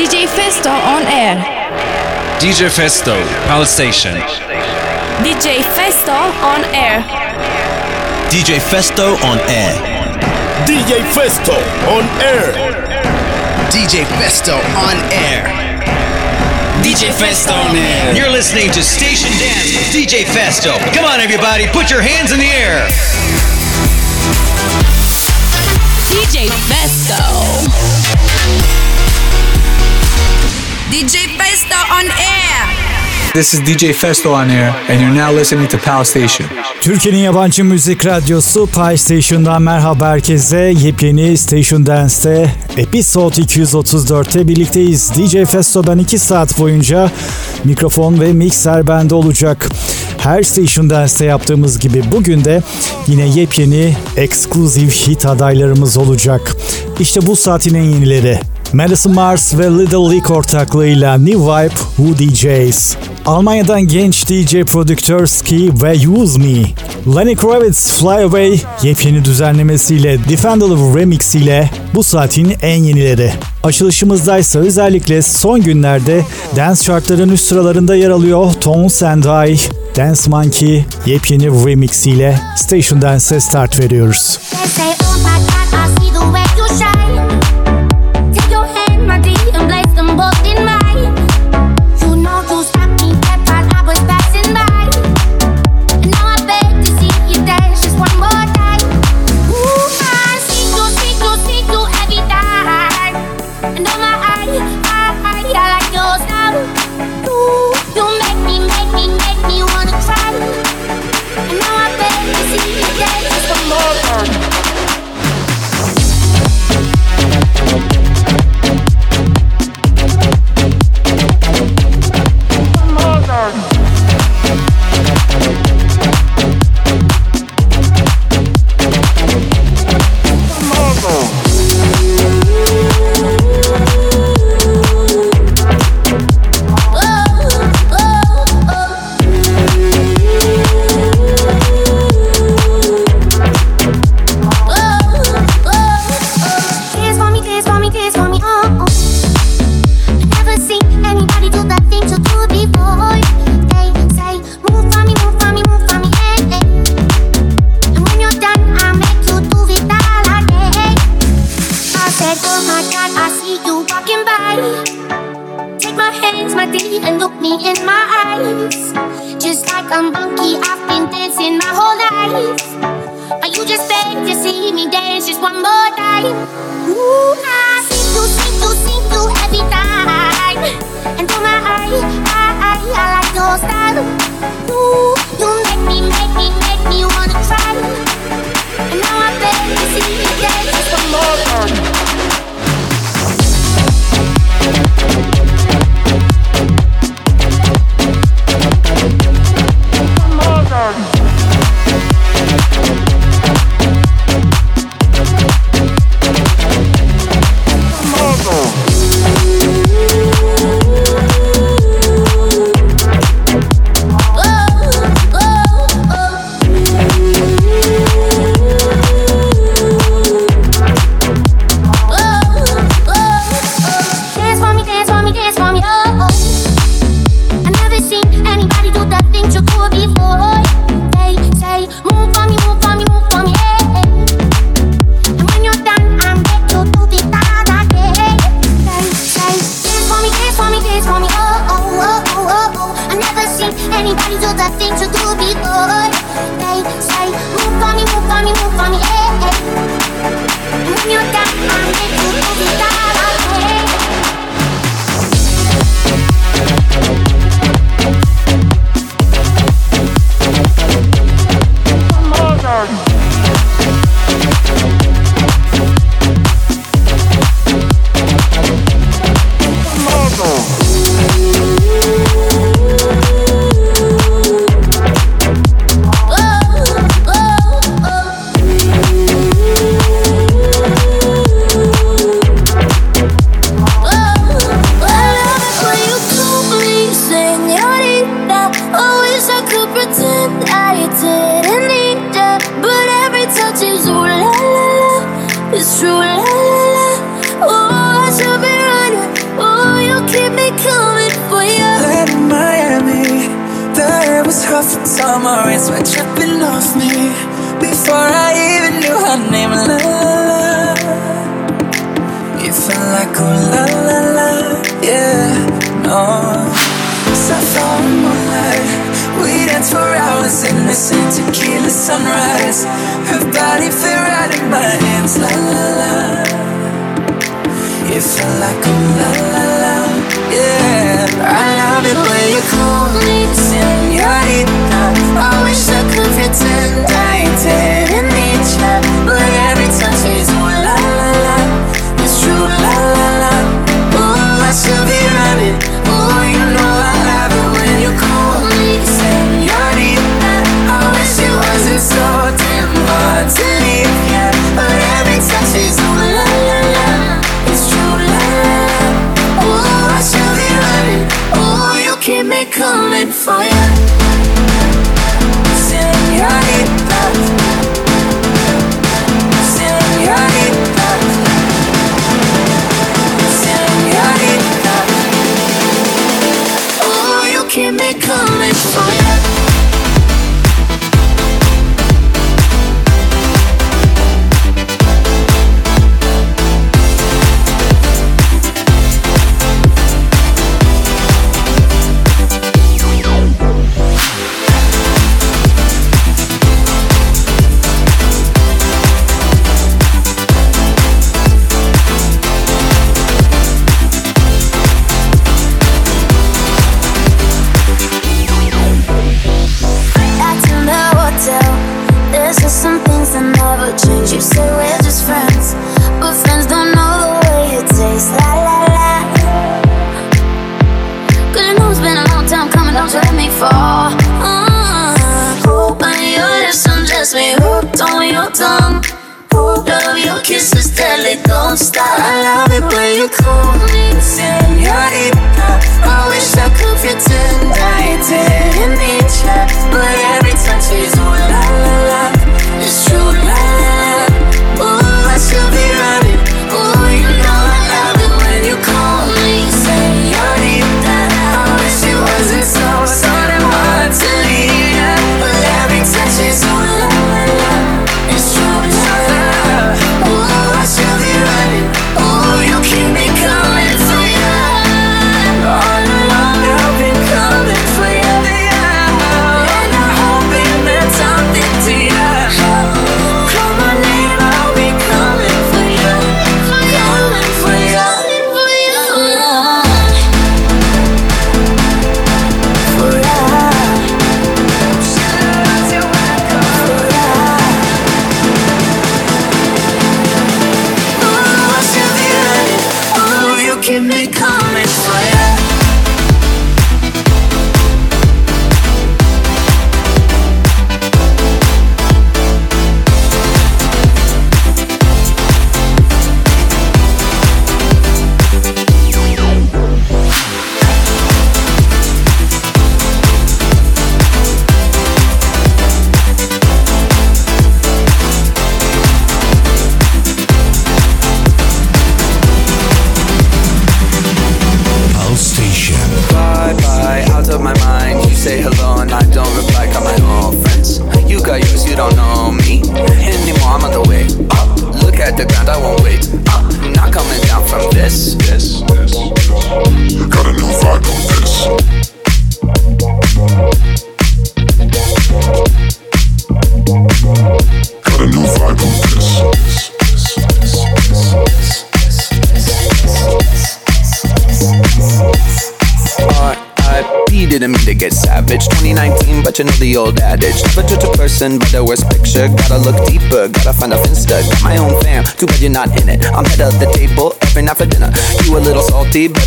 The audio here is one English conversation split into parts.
DJ Festo on air. DJ Festo, Pal Station. DJ Festo on air. DJ Festo on air. DJ Festo on air. DJ Festo on air. DJ Festo on air. You're listening to Station Dance with DJ Festo. Come on, everybody, put your hands in the air. DJ Festo. DJ Festo on air. This is DJ Festo on air, and you're now listening to Pal Station. Türkiye'nin yabancı müzik radyosu Pal Station'dan merhaba herkese. Yepyeni Station Dance'te Episode 234'te birlikteyiz. DJ Festo ben 2 saat boyunca mikrofon ve mikser bende olacak. Her Station Dance'te yaptığımız gibi bugün de yine yepyeni exclusive hit adaylarımız olacak. İşte bu saatin en yenileri. Madison Mars ve Little League ortaklığıyla New Vibe Who DJs. Almanya'dan genç DJ prodüktör Ski ve Use Me. Lenny Kravitz Fly Away yepyeni düzenlemesiyle Defendable Remix ile bu saatin en yenileri. Açılışımızdaysa özellikle son günlerde dance chartların üst sıralarında yer alıyor Tones and I, Dance Monkey yepyeni remix ile Station Dance'e start veriyoruz. Say,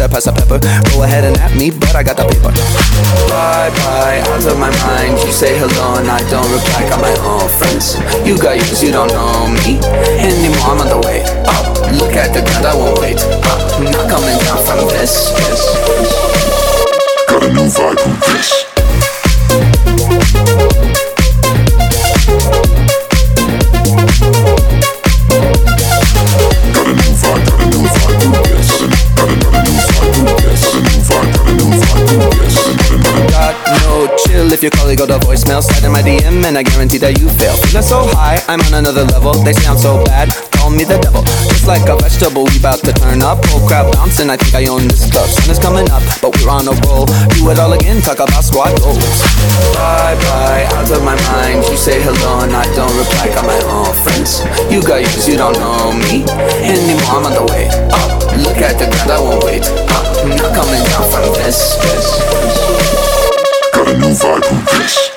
pass a pepper. Go ahead and at me, but I got the DM and I guarantee that you fail. Feeling so high, I'm on another level. They sound so bad, call me the devil. It's like a vegetable, we about to turn up. Oh crap, bouncing, I think I own this stuff. Sun is coming up, but we're on a roll. Do it all again, talk about squad goals. Bye bye, out of my mind. You say hello and I don't reply. Got my own friends. You got yours, you don't know me anymore. I'm on the way up. Look at the ground, I won't wait. Up. I'm not coming down from this. this, this. Got a new vibe from this.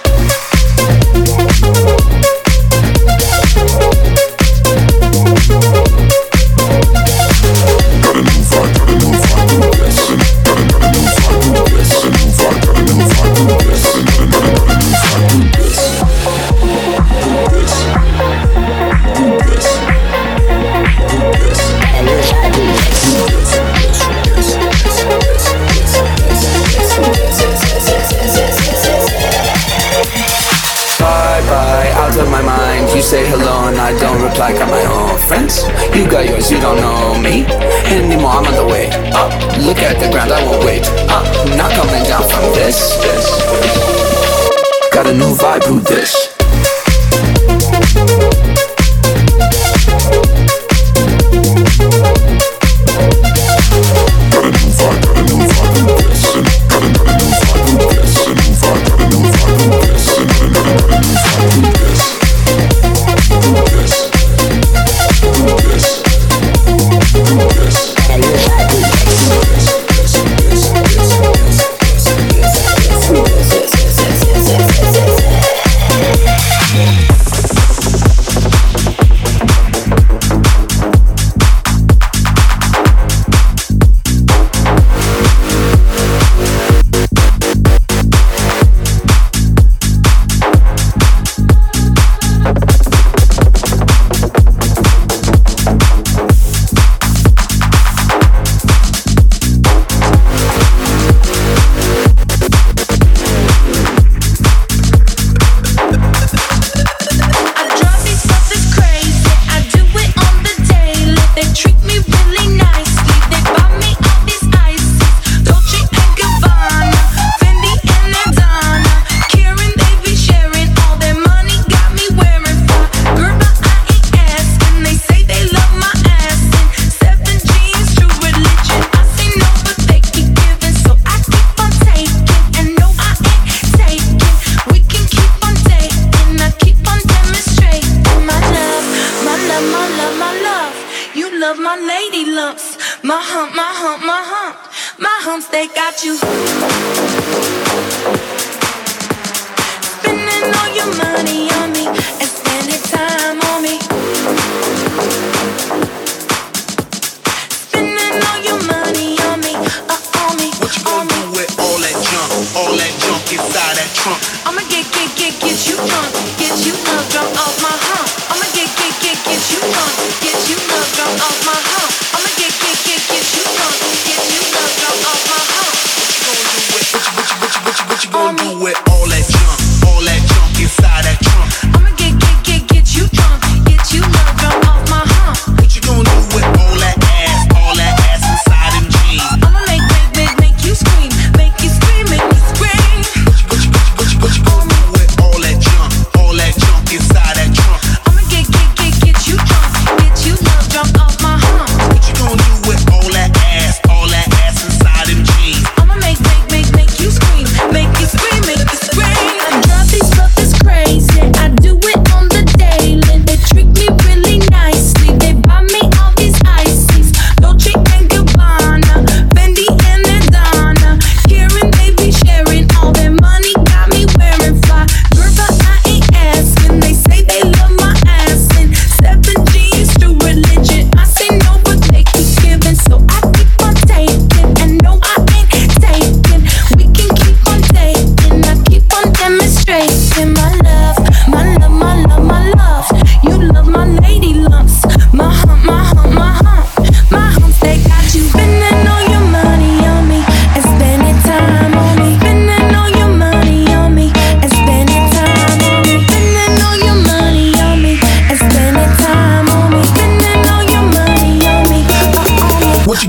Up. Uh, look at the ground, I won't wait up. Not coming down from this. this. Got a new vibe, who this?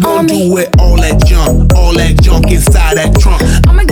I'ma get, get, get, get you drunk, get you love drunk.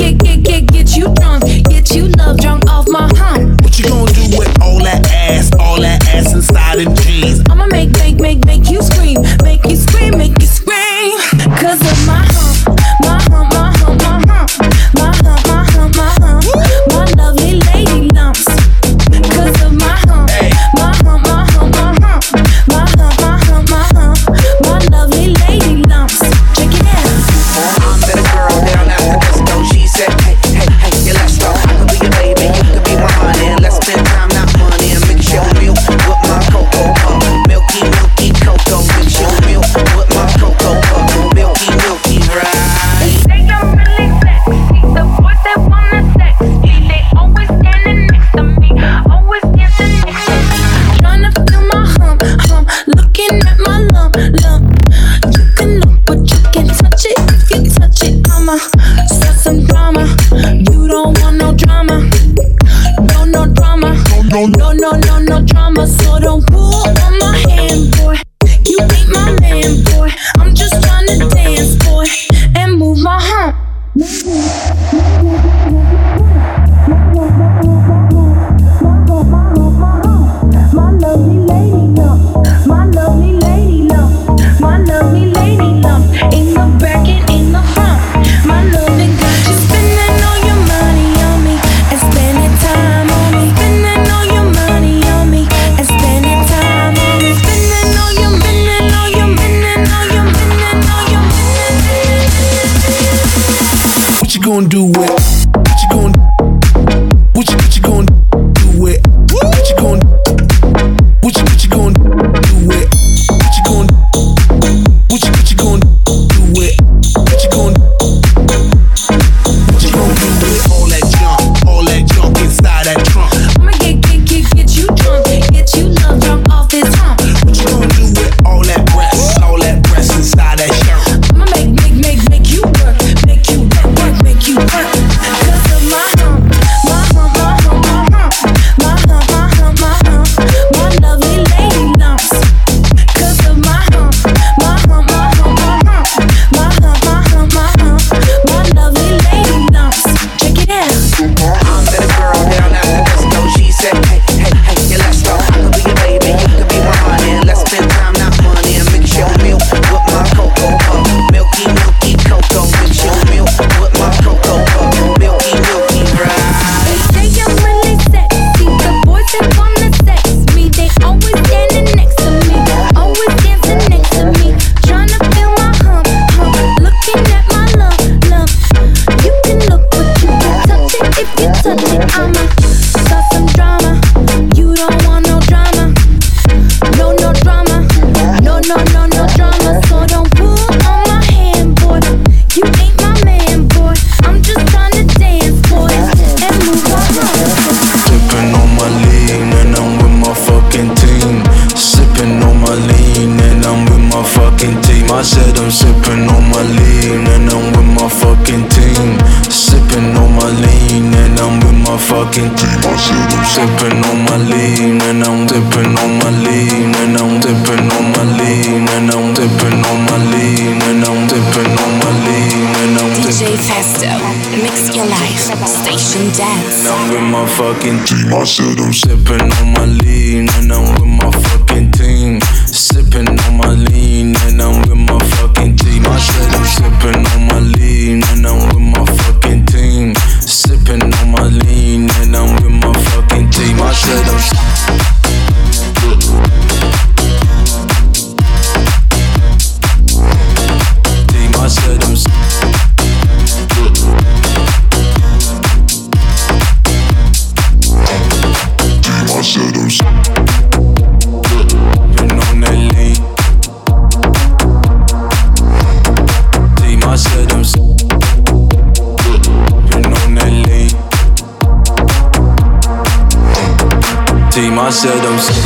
Christian dance. And I'm with my fucking team. I said I'm sipping on my lean, and I'm with my fucking team. Sipping on my lean, and I'm with my fucking team. I said I'm sipping on my lean, and I'm with my fucking team. Sipping on my lean, and I'm with my fucking team. I said I'm. myself, I'm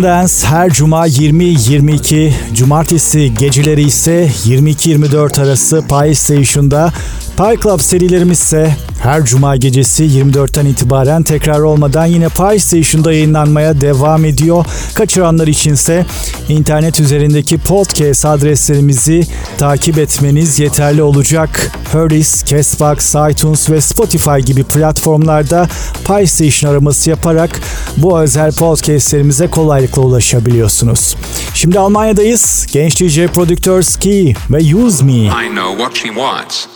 Modern Dance her cuma 20-22, cumartesi geceleri ise 22-24 arası Pie Station'da. Pie Club serilerimiz ise her cuma gecesi 24'ten itibaren tekrar olmadan yine Pie Station'da yayınlanmaya devam ediyor. Kaçıranlar içinse internet üzerindeki podcast adreslerimizi takip etmeniz yeterli olacak. Purdy's, Castbox, iTunes ve Spotify gibi platformlarda PlayStation araması yaparak bu özel podcastlerimize kolaylıkla ulaşabiliyorsunuz. Şimdi Almanya'dayız. Genç DJ prodüktör Ski ve Use Me. I know what she wants.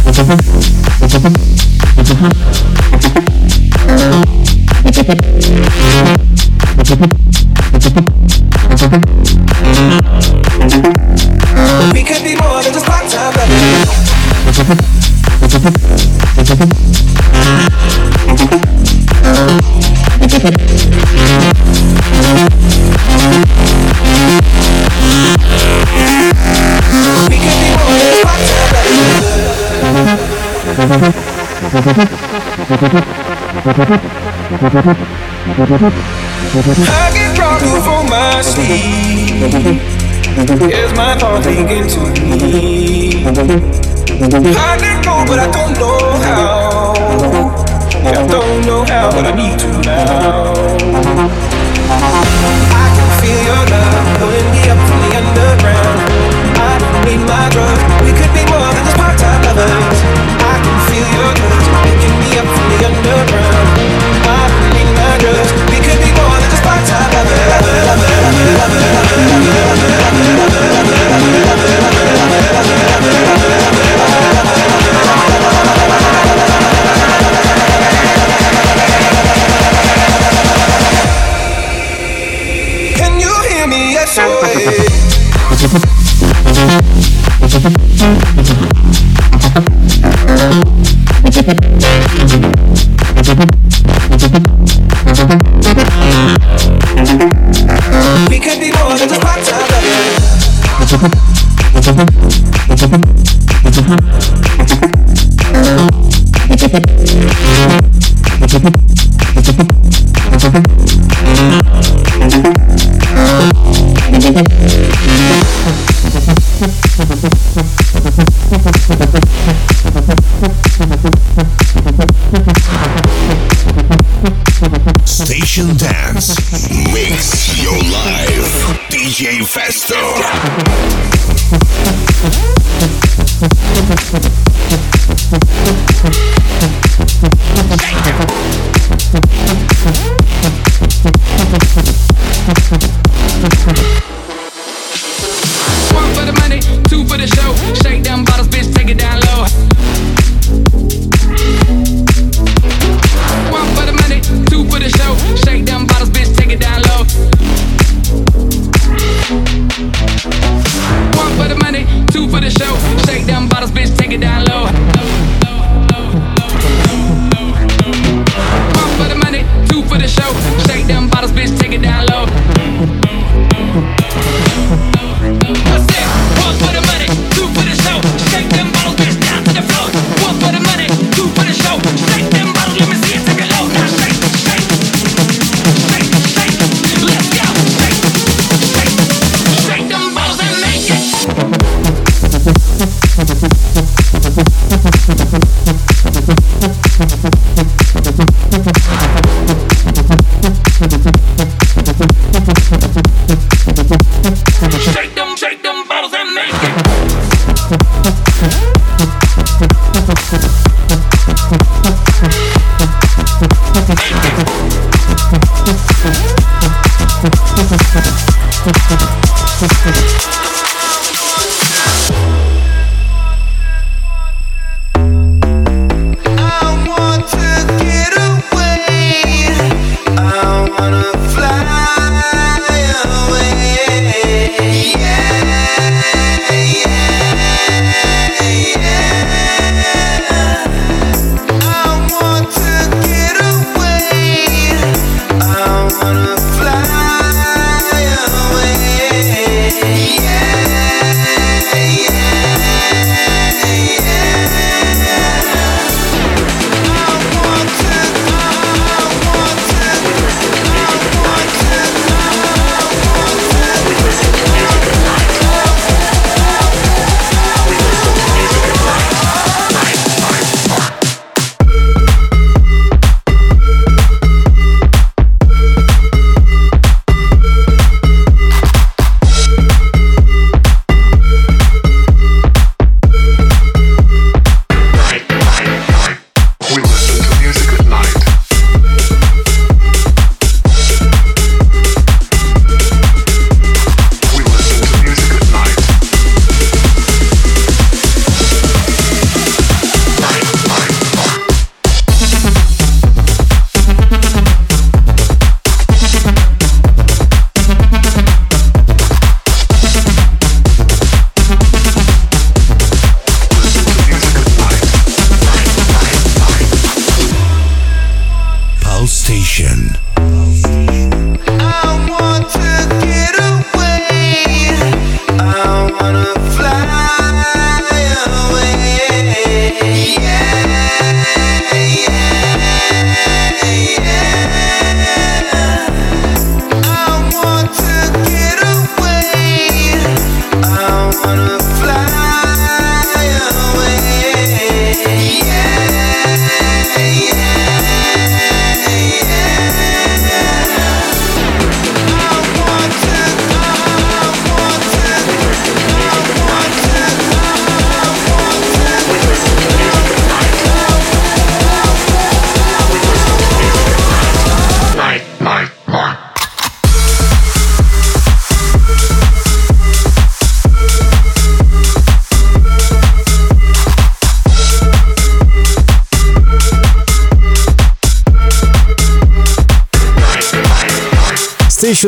We could be more than just part-time I get drunk before my sleep. Here's my thought begin to me. I let go, but I don't know how. Yeah, I don't know how, but I need to now. I can feel your love pulling me up from the underground. I don't need my drugs. We could be can feel your touch picking me up from the underground. I don't need my drugs. We could be more than just part-time Can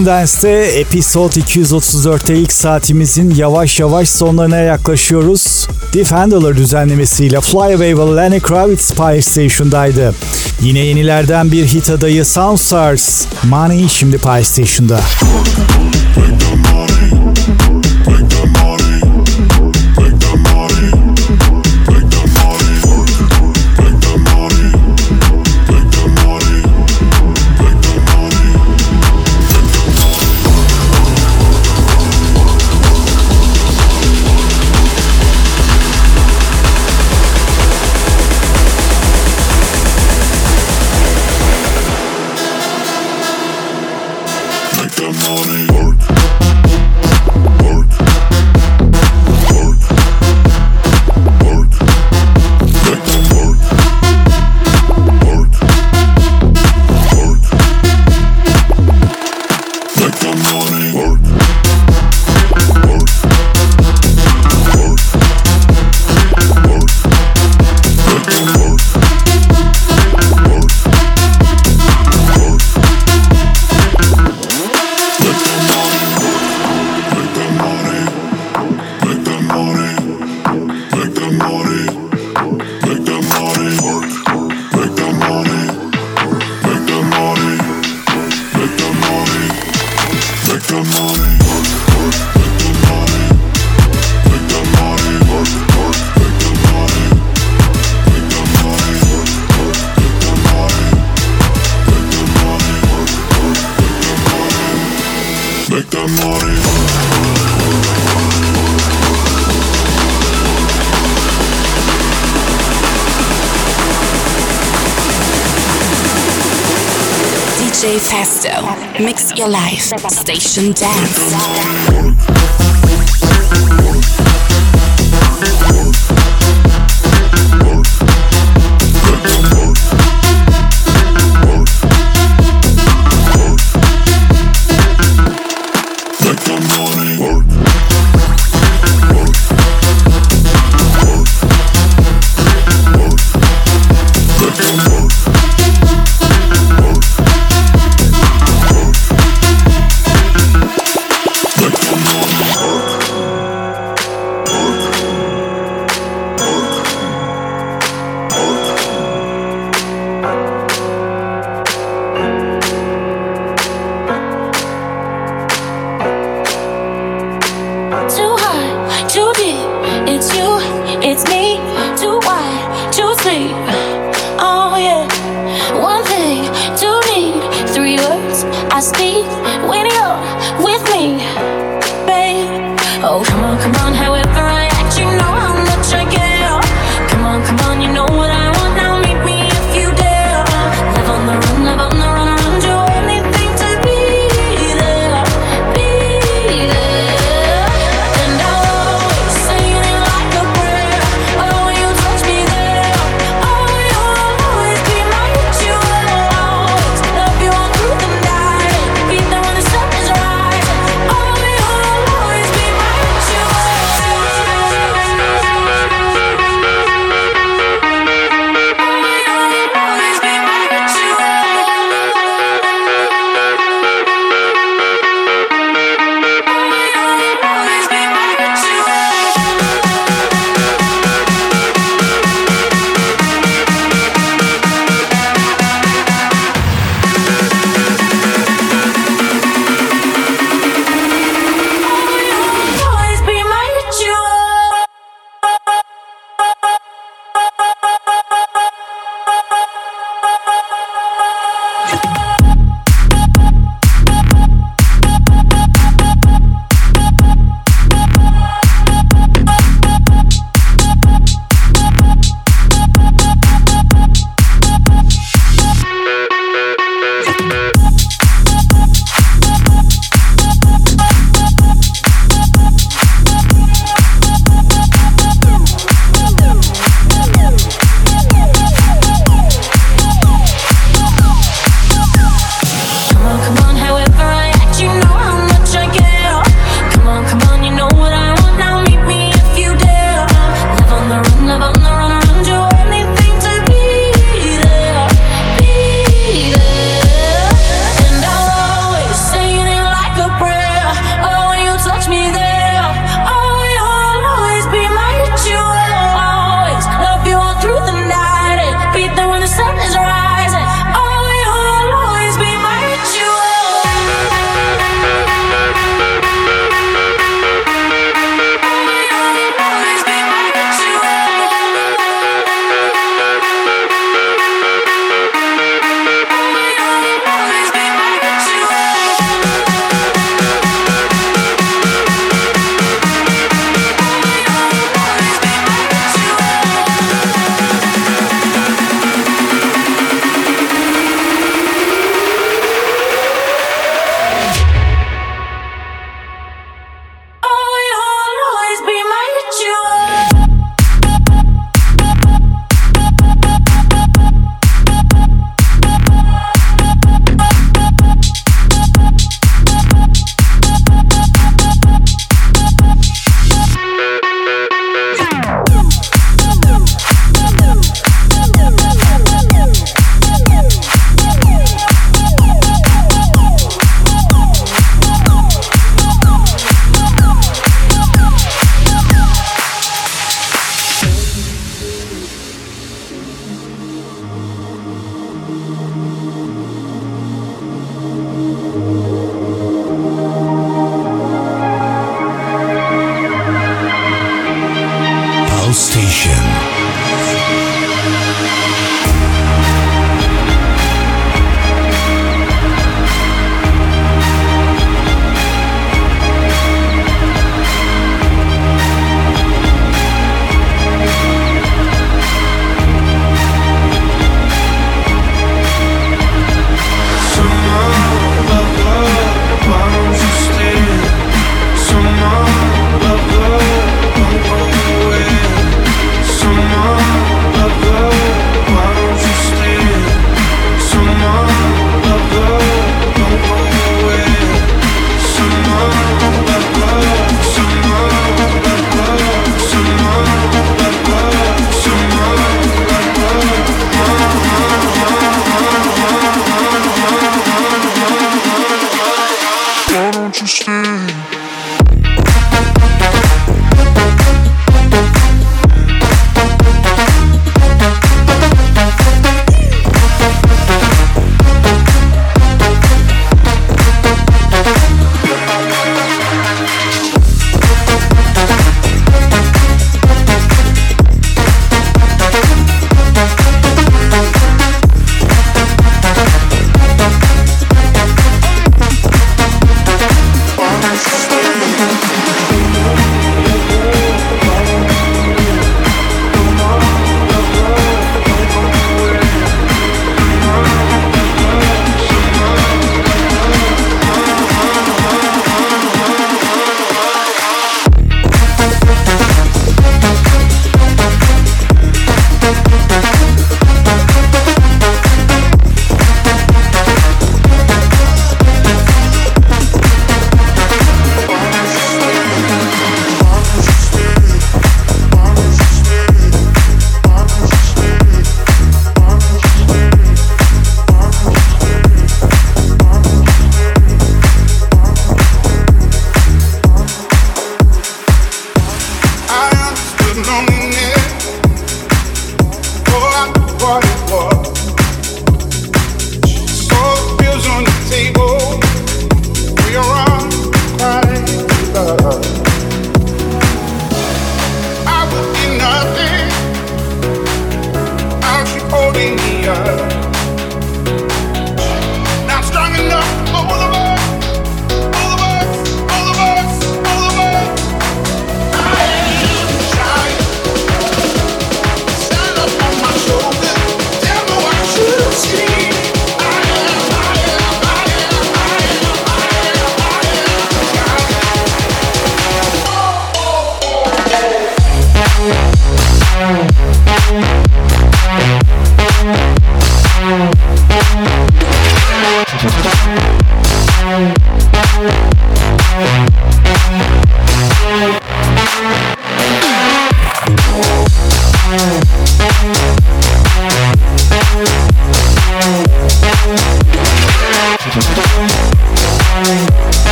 Latin Dance'te Episode 234'te ilk saatimizin yavaş yavaş sonlarına yaklaşıyoruz. Defender düzenlemesiyle Flyaway ve Lenny Kravitz Fire Station'daydı. Yine yenilerden bir hit adayı Sound Stars, Money şimdi Fire Station'da. Station Dance.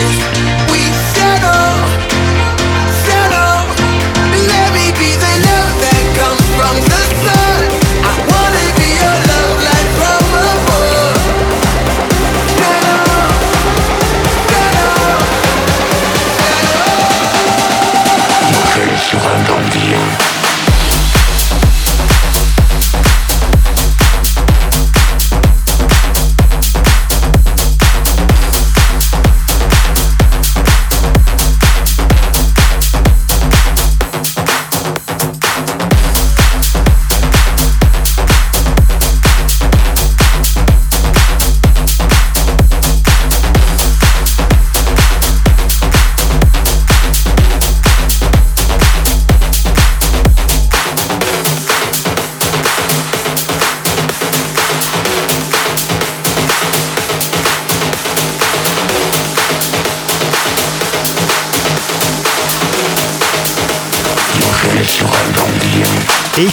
it.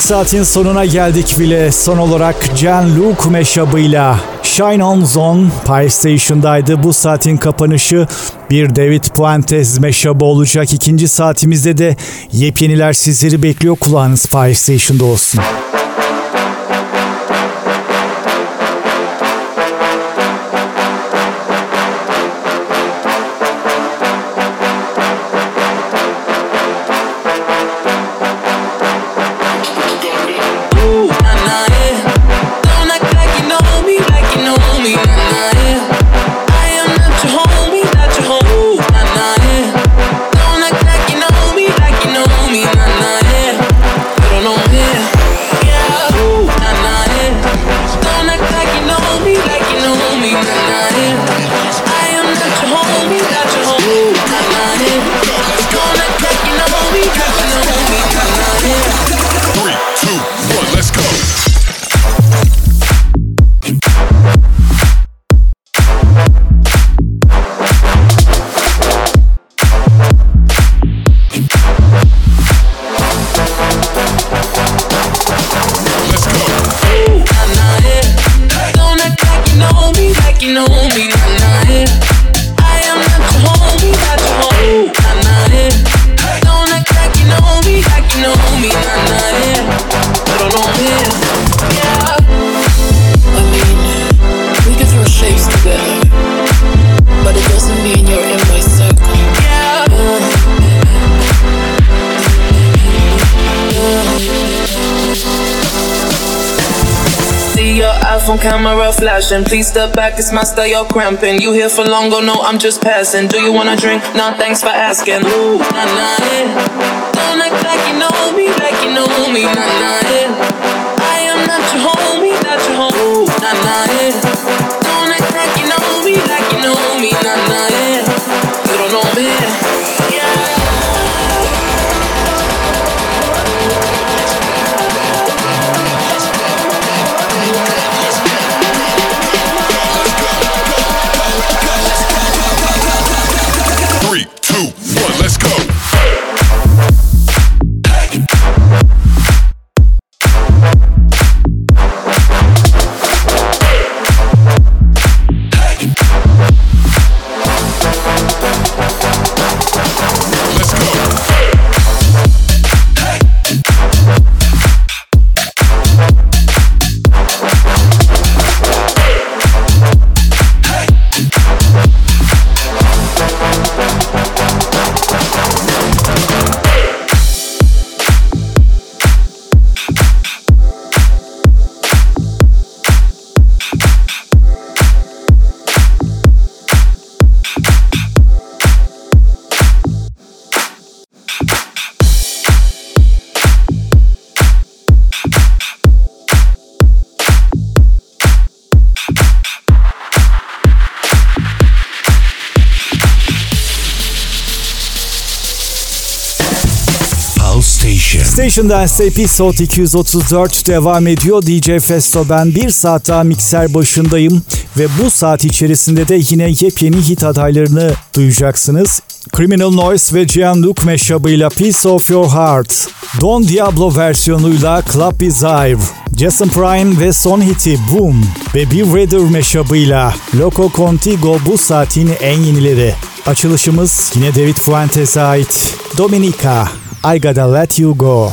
saatin sonuna geldik bile. Son olarak Can Luke meşabıyla Shine On Zone Pie Station'daydı. Bu saatin kapanışı bir David Puentes meşabı olacak. İkinci saatimizde de yepyeniler sizleri bekliyor. Kulağınız Pie Station'da olsun. passion. Please step back, it's my style, you're cramping. You here for long, go no, I'm just passing. Do you wanna drink? Nah, thanks for asking. Ooh, nah, nah, yeah. Don't act like you know me, like you know me, nah, nah, yeah. başında ise Episode 234 devam ediyor. DJ Festo ben bir saat daha mikser başındayım ve bu saat içerisinde de yine yepyeni hit adaylarını duyacaksınız. Criminal Noise ve Gianluca meşabıyla Piece of Your Heart, Don Diablo versiyonuyla Club Desire, Jason Prime ve son hiti Boom ve Be Weather meşabıyla Loco Contigo bu saatin en yenileri. Açılışımız yine David Fuentes'e ait Dominica. I Gotta Let You Go.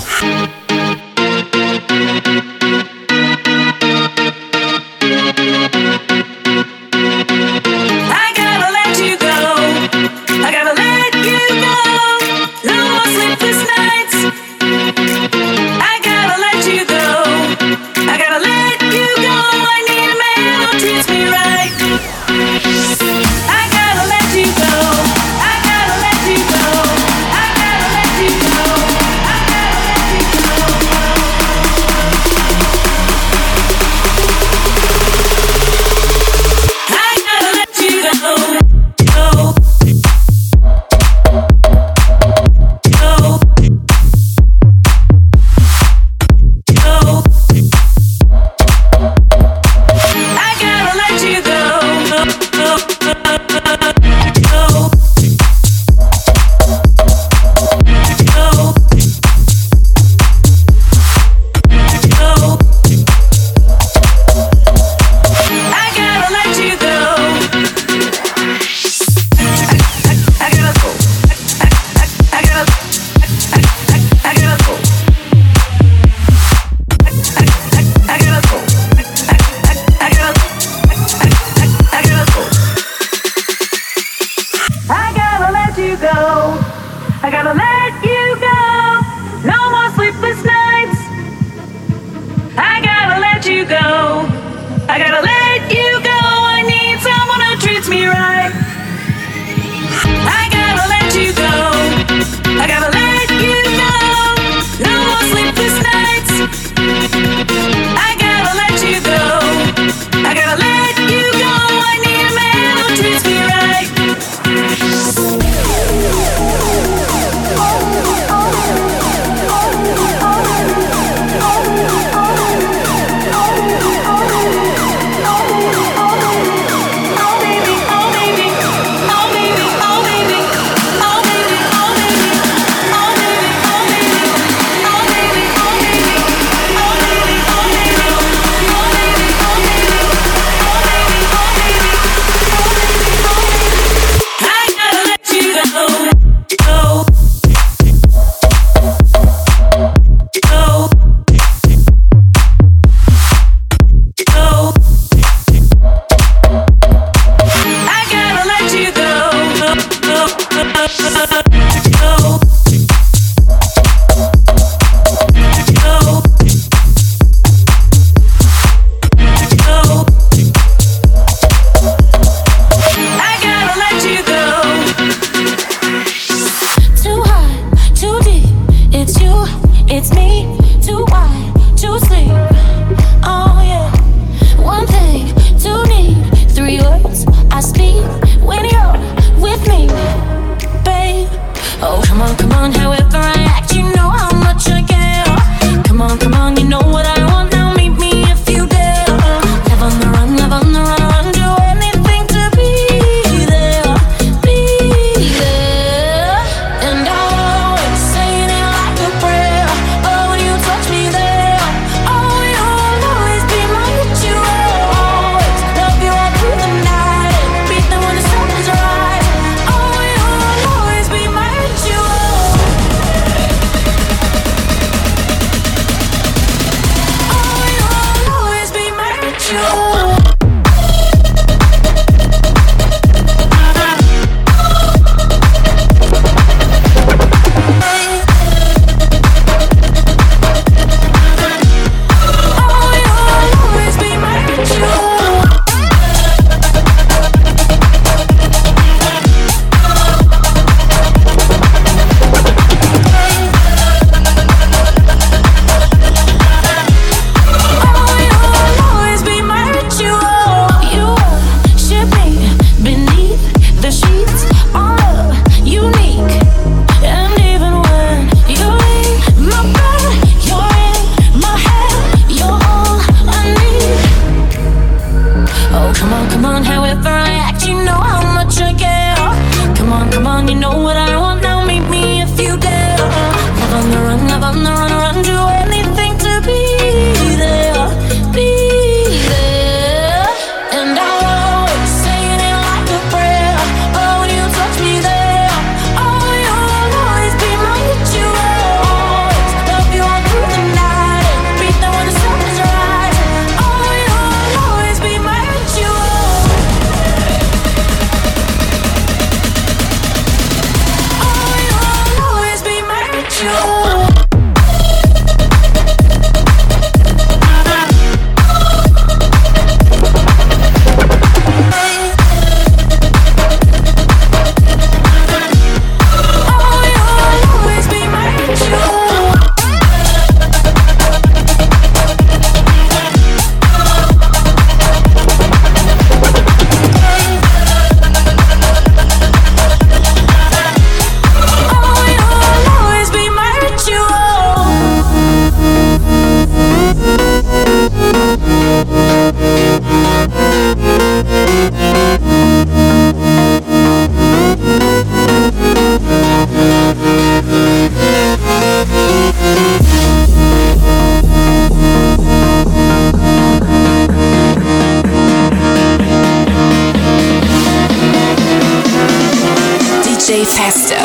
Stay Festo.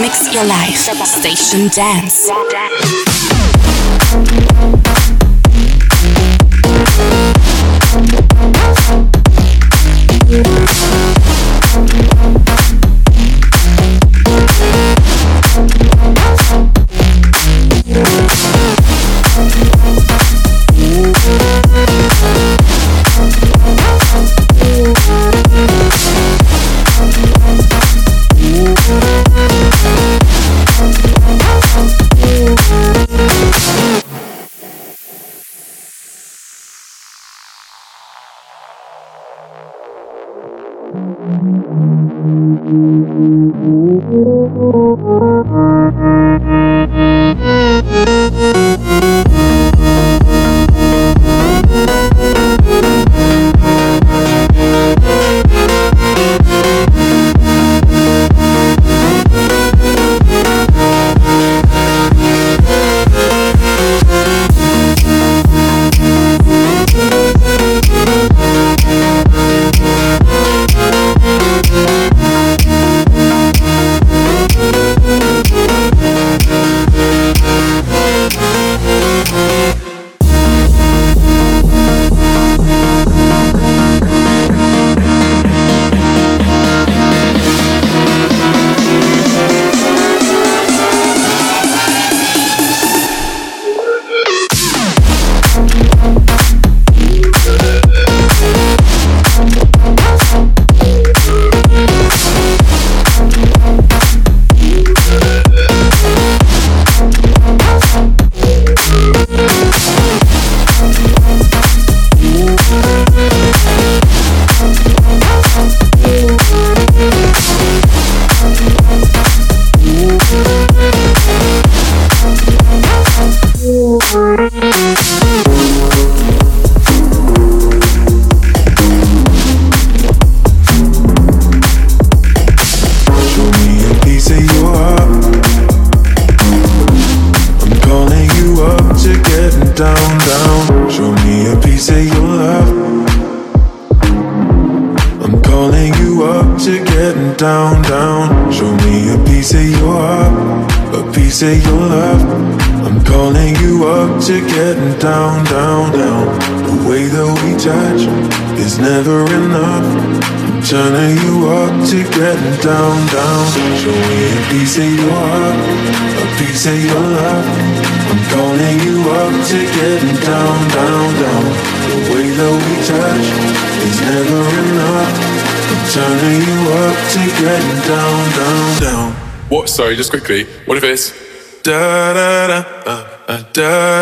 Mix your life. Station Dance. dance. sorry, just quickly. What if it's da da da da da?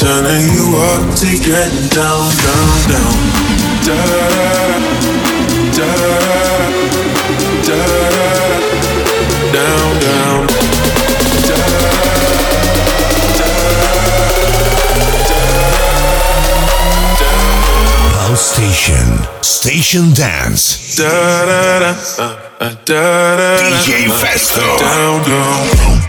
turning you up to getting down, down, down. Da da da da down, down. Da da da da. Station, Station Dance. Da da da uh, uh, da da da. DJ uh, Festo. Down, down.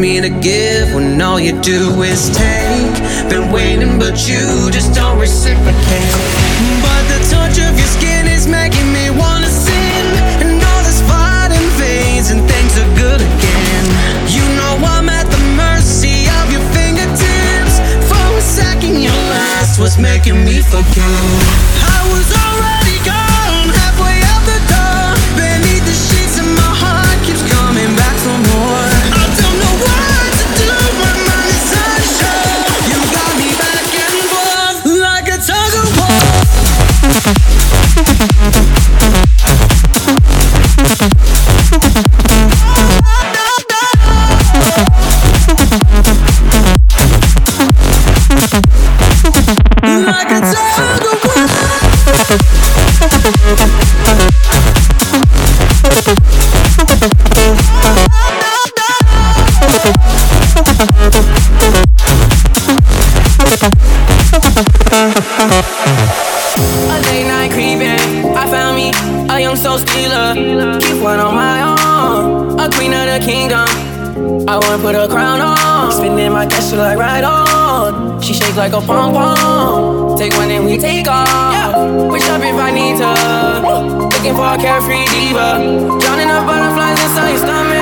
me to give when all you do is take. Been waiting, but you just don't reciprocate. like a pom pom. Take one and we take off. Yeah. Push up if I need to. Looking for a carefree diva. Drowning up butterflies inside your stomach.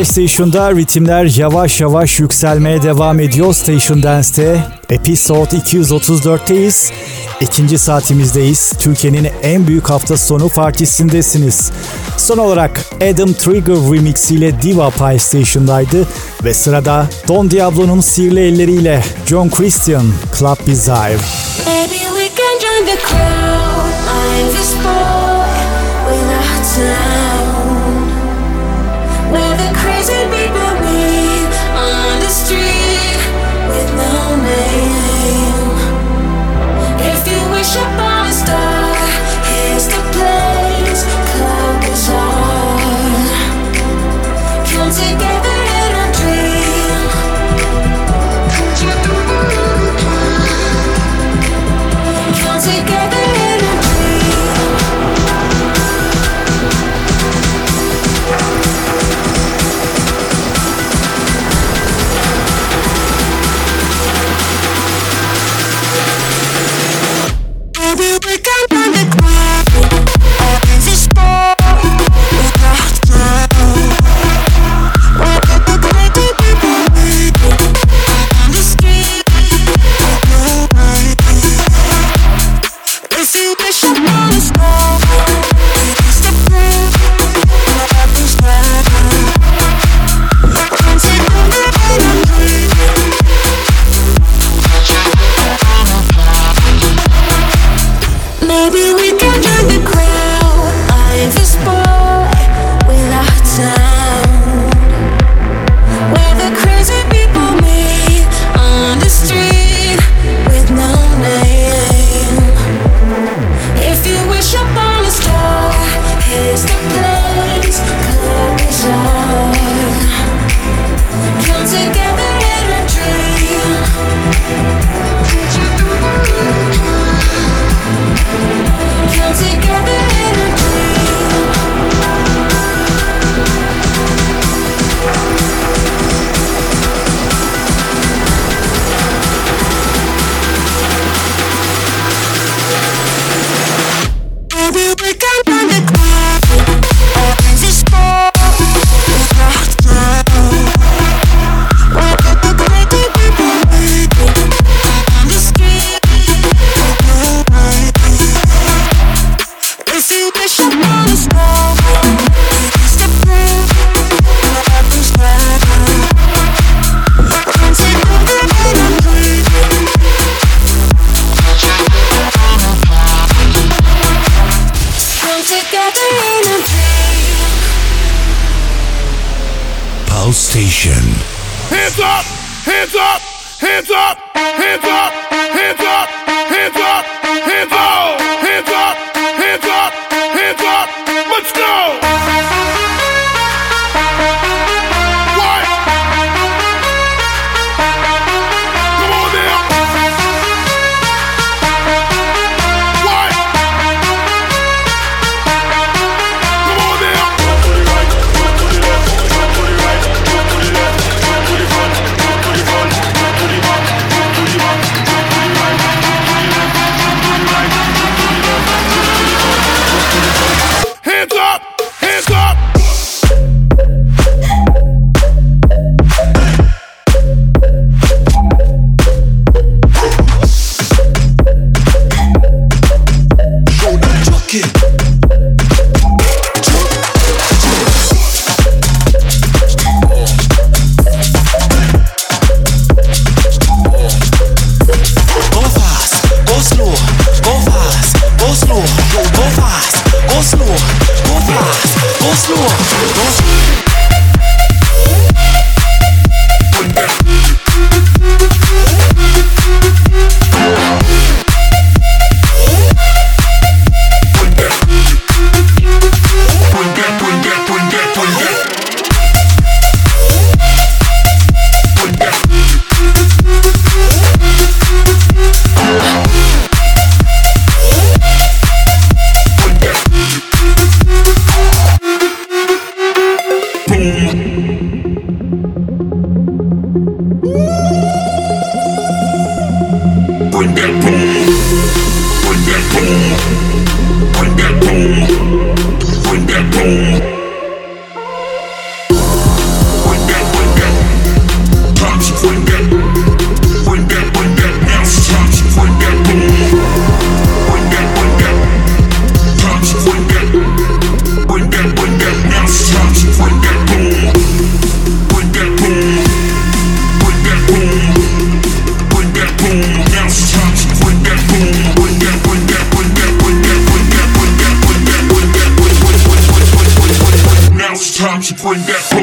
Live Station'da ritimler yavaş yavaş yükselmeye devam ediyor. Station Dance'te Episode 234'teyiz. İkinci saatimizdeyiz. Türkiye'nin en büyük hafta sonu partisindesiniz. Son olarak Adam Trigger remix ile Diva Pie Station'daydı. Ve sırada Don Diablo'nun sihirli elleriyle John Christian Club Bizarre. you wish you were a star.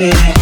yeah.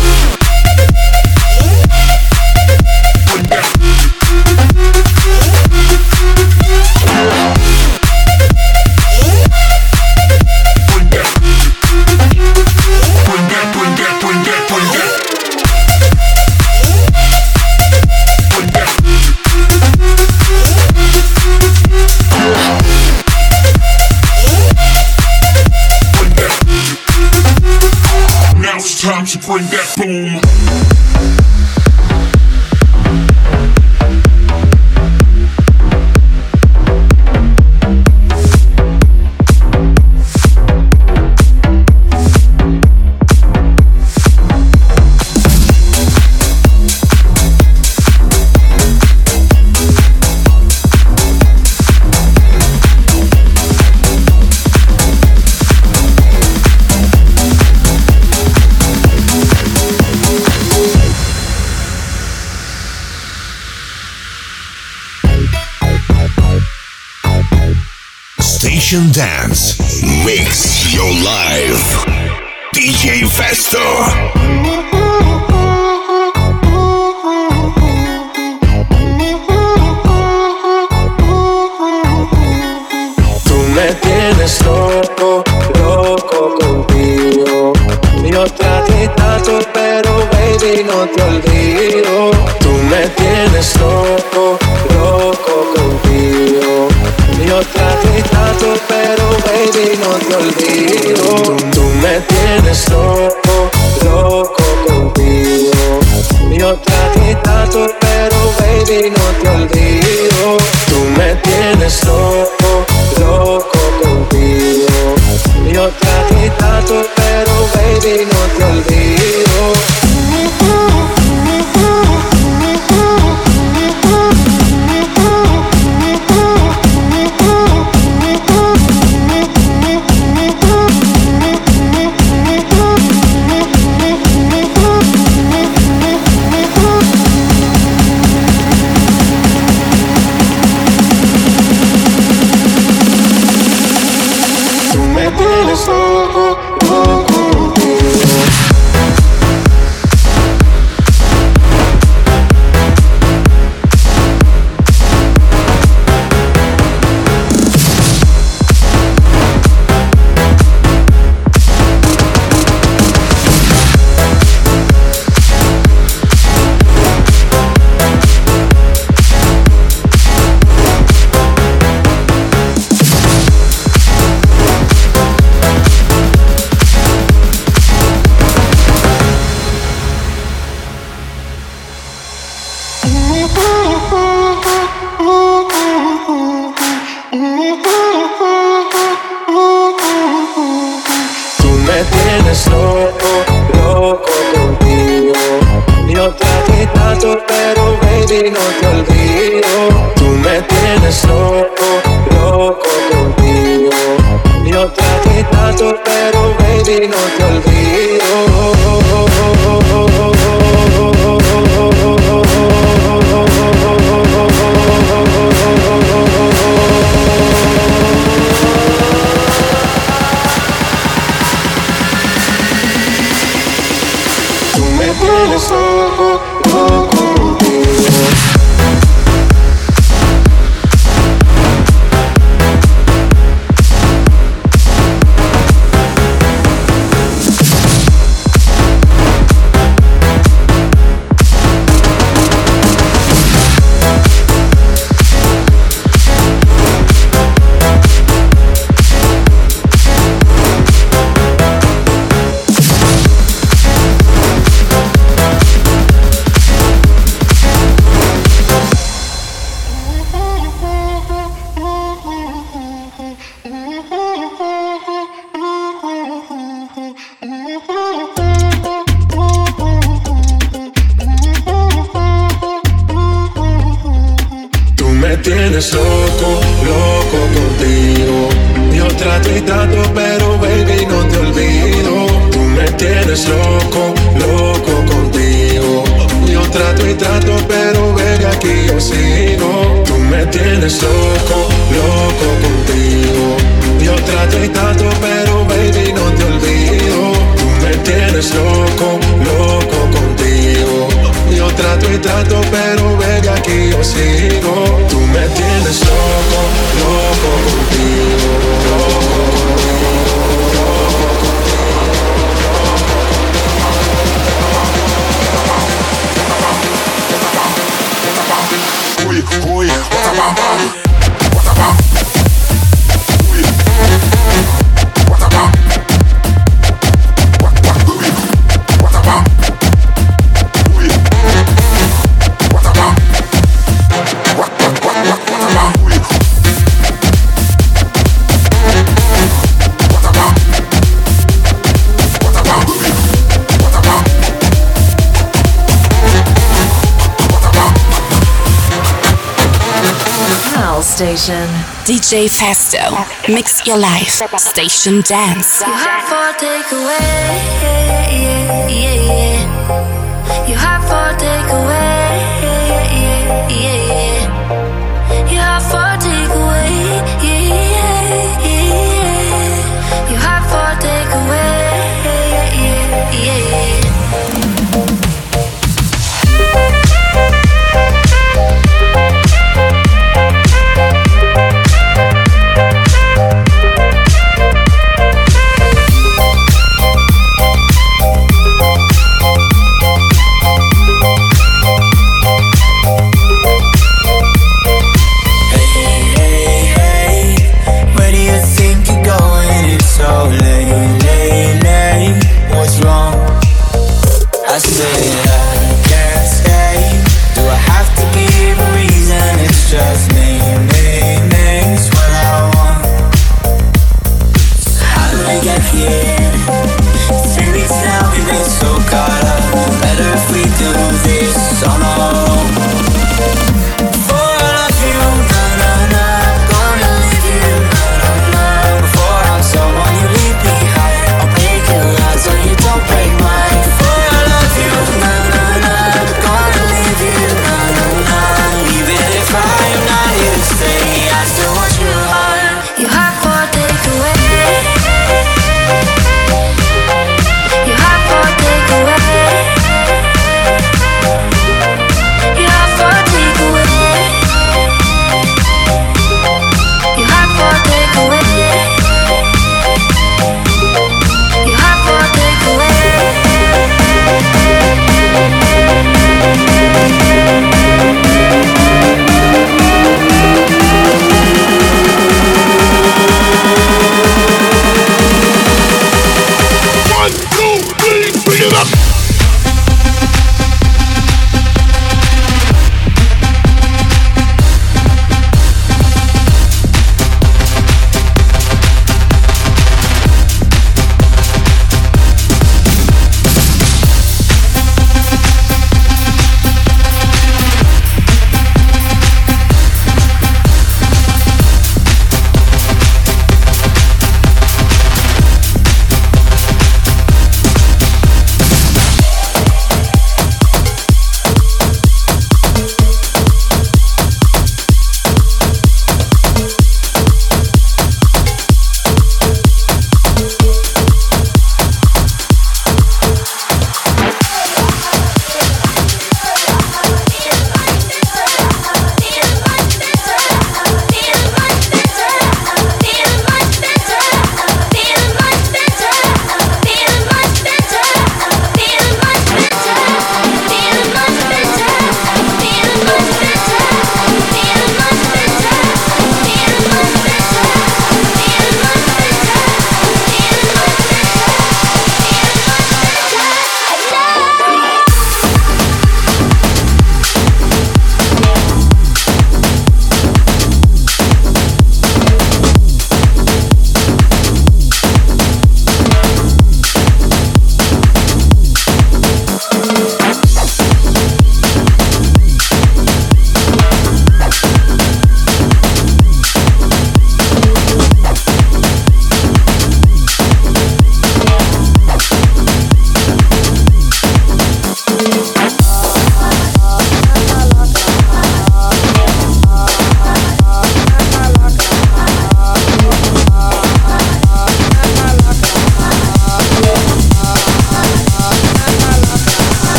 Dance. Mix your life. DJ Festo. DJ Festo. Mix your life. Station dance. You have for takeaway. Yeah, yeah, yeah. You have for takeaway.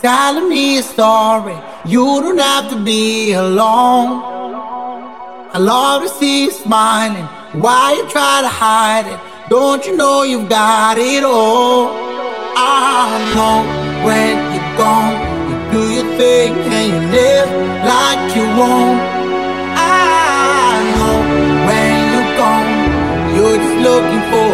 telling me a story. You don't have to be alone. I love to see you smiling. Why you try to hide it? Don't you know you've got it all? I know when you're gone, you do your thing and you live like you won't. I know when you're gone, you're just looking for.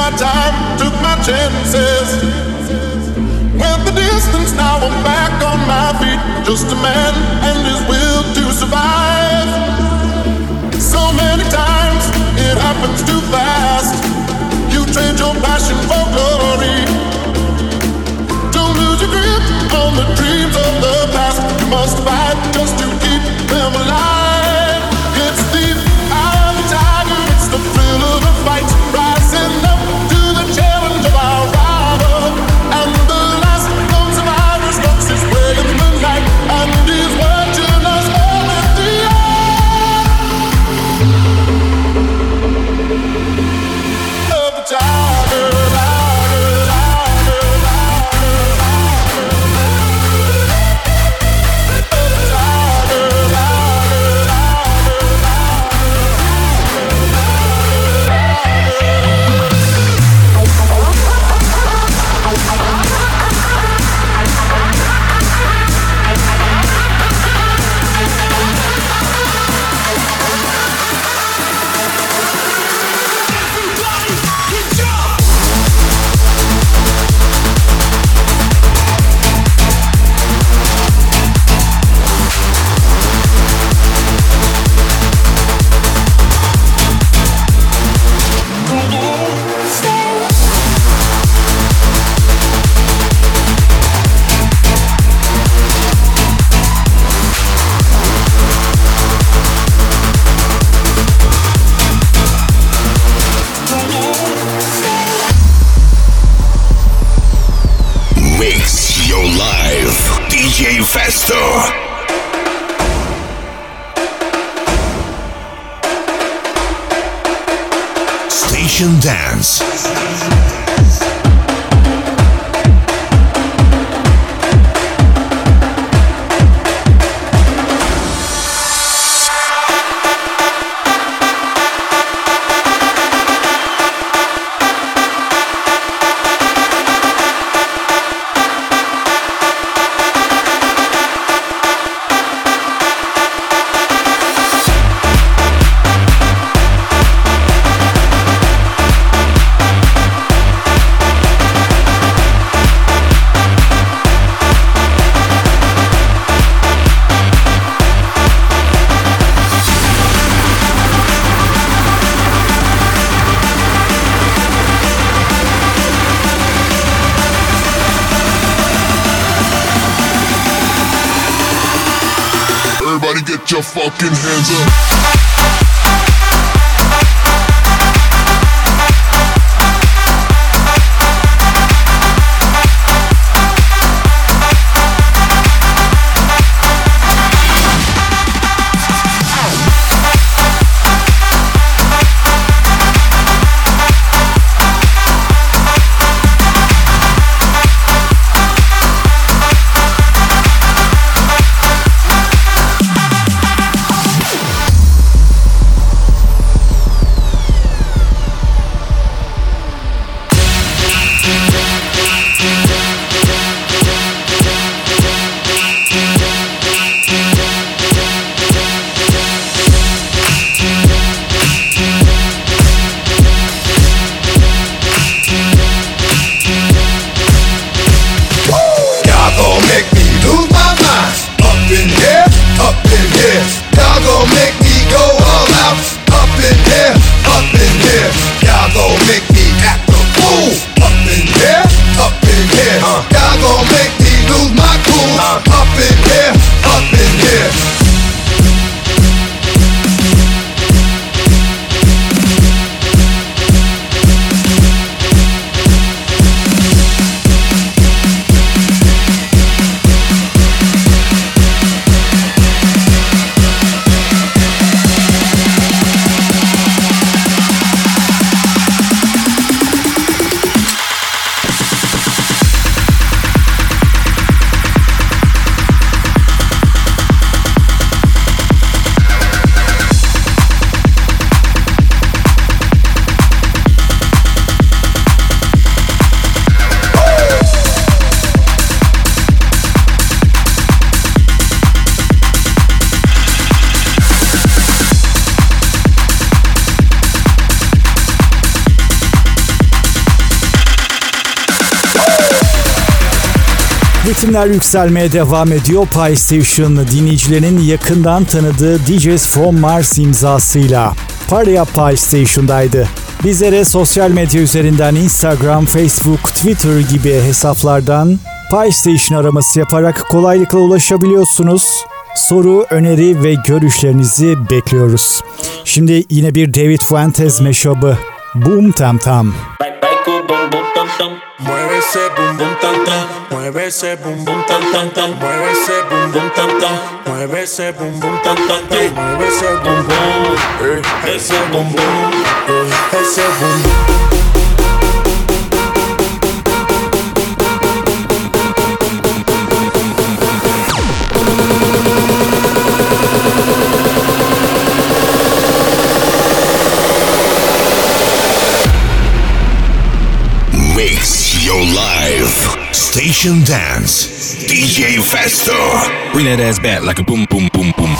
my time, took my chances. Went the distance, now I'm back on my feet. Just a man and his will to survive. So many times it happens too fast. You trade your passion for glory. Don't lose your grip on the dreams of the past. You must fight just to keep them alive. Ritimler yükselmeye devam ediyor. Pie Station dinleyicilerin yakından tanıdığı DJs From Mars imzasıyla. Parya Pie Station'daydı. Bizlere sosyal medya üzerinden Instagram, Facebook, Twitter gibi hesaplardan Pie Station araması yaparak kolaylıkla ulaşabiliyorsunuz. Soru, öneri ve görüşlerinizi bekliyoruz. Şimdi yine bir David Fuentes meşabı. Boom Tam Tam. Mueve ese bum bum tam tam, mueve ese bum bum tam tam tam, mueve ese bum bum tam tam, mueve ese bum bum tam tam tam, mueve ese bum bum, ese bum bum, ese bum bum. Station Dance. DJ Festo. Bring that ass back like a boom, boom, boom, boom,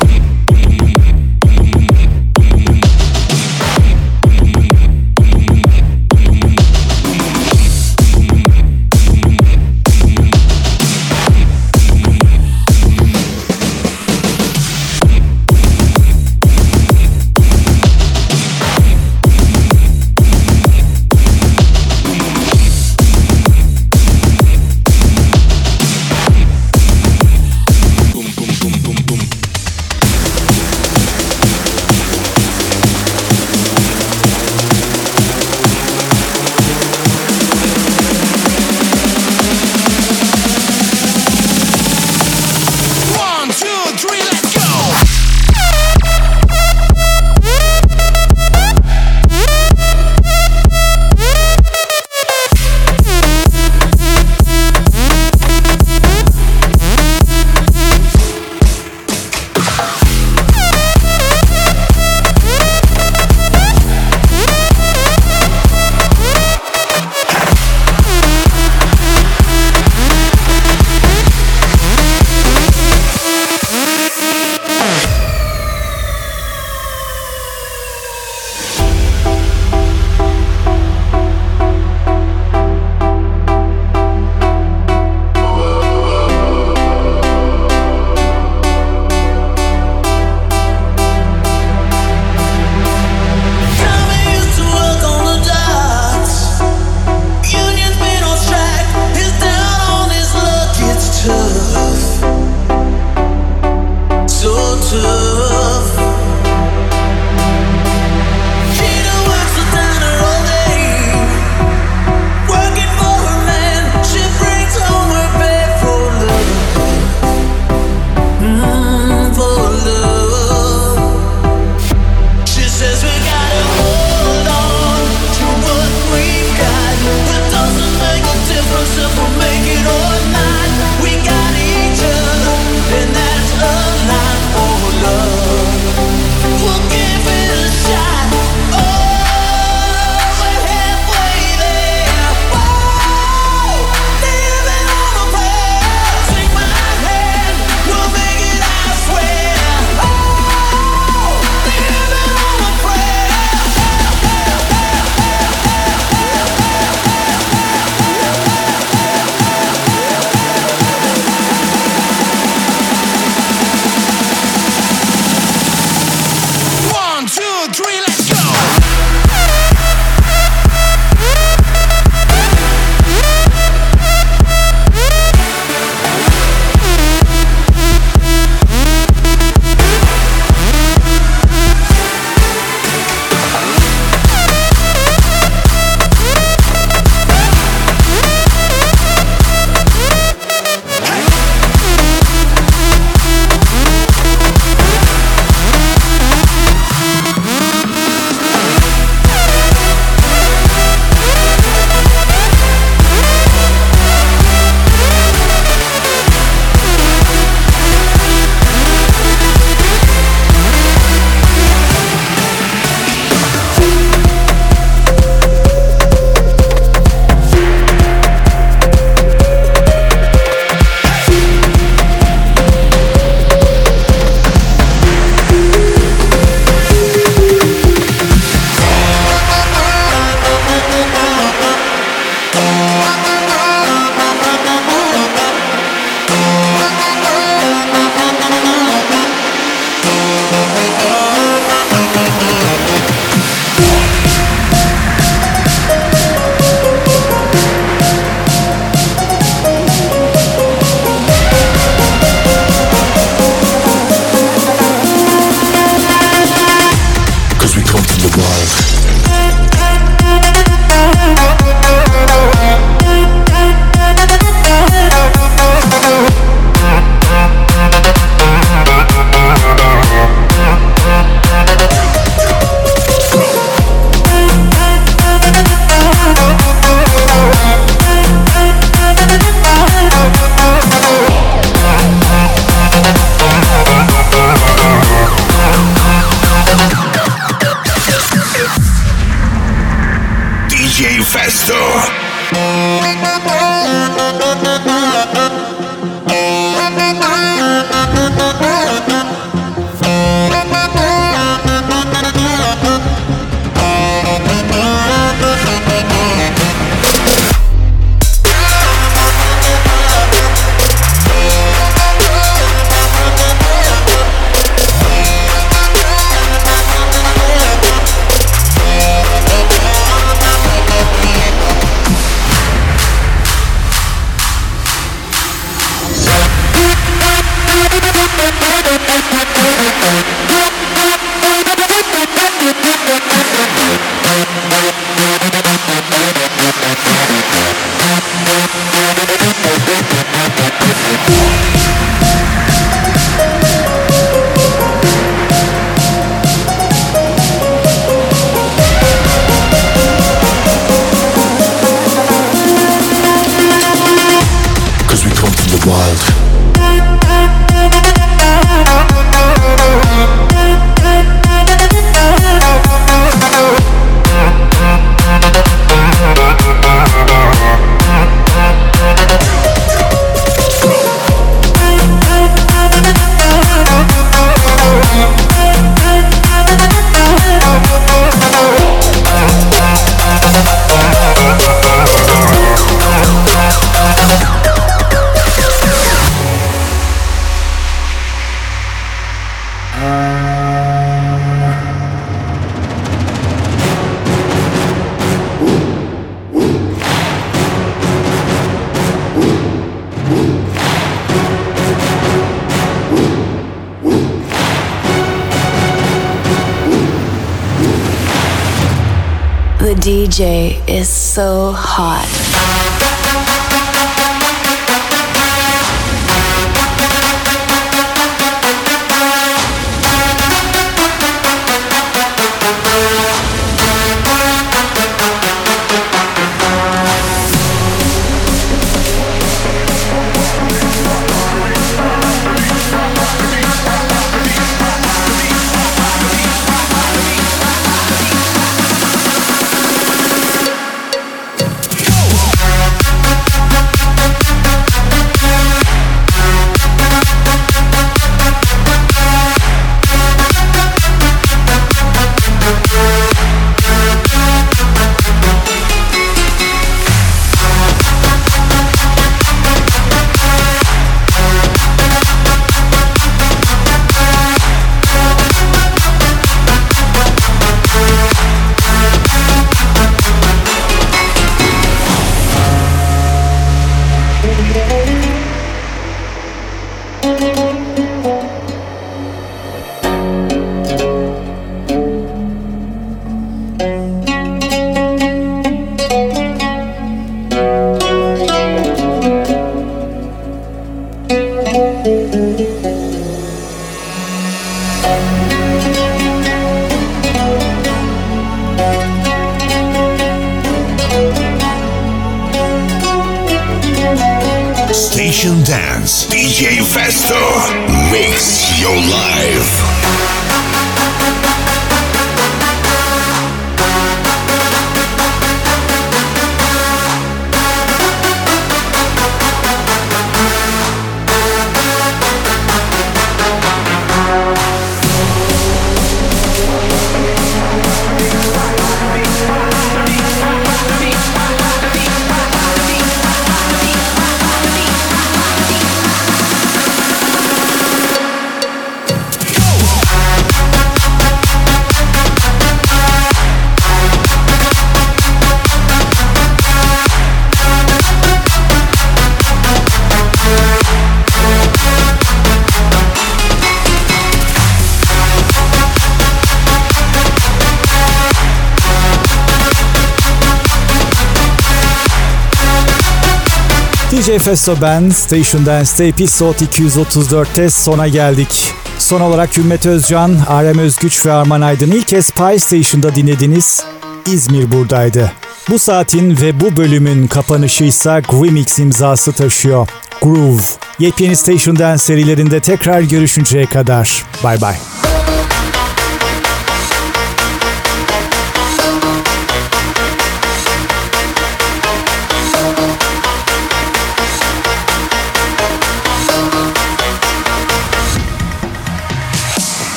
DJ Festo ben Station Dance'te Episode 234'te sona geldik. Son olarak Hümmet Özcan, Arem Özgüç ve Arman Aydın ilk kez Pie Station'da dinlediniz. İzmir buradaydı. Bu saatin ve bu bölümün kapanışı ise Grimix imzası taşıyor. Groove. Yepyeni Station Dance serilerinde tekrar görüşünceye kadar. Bay bay.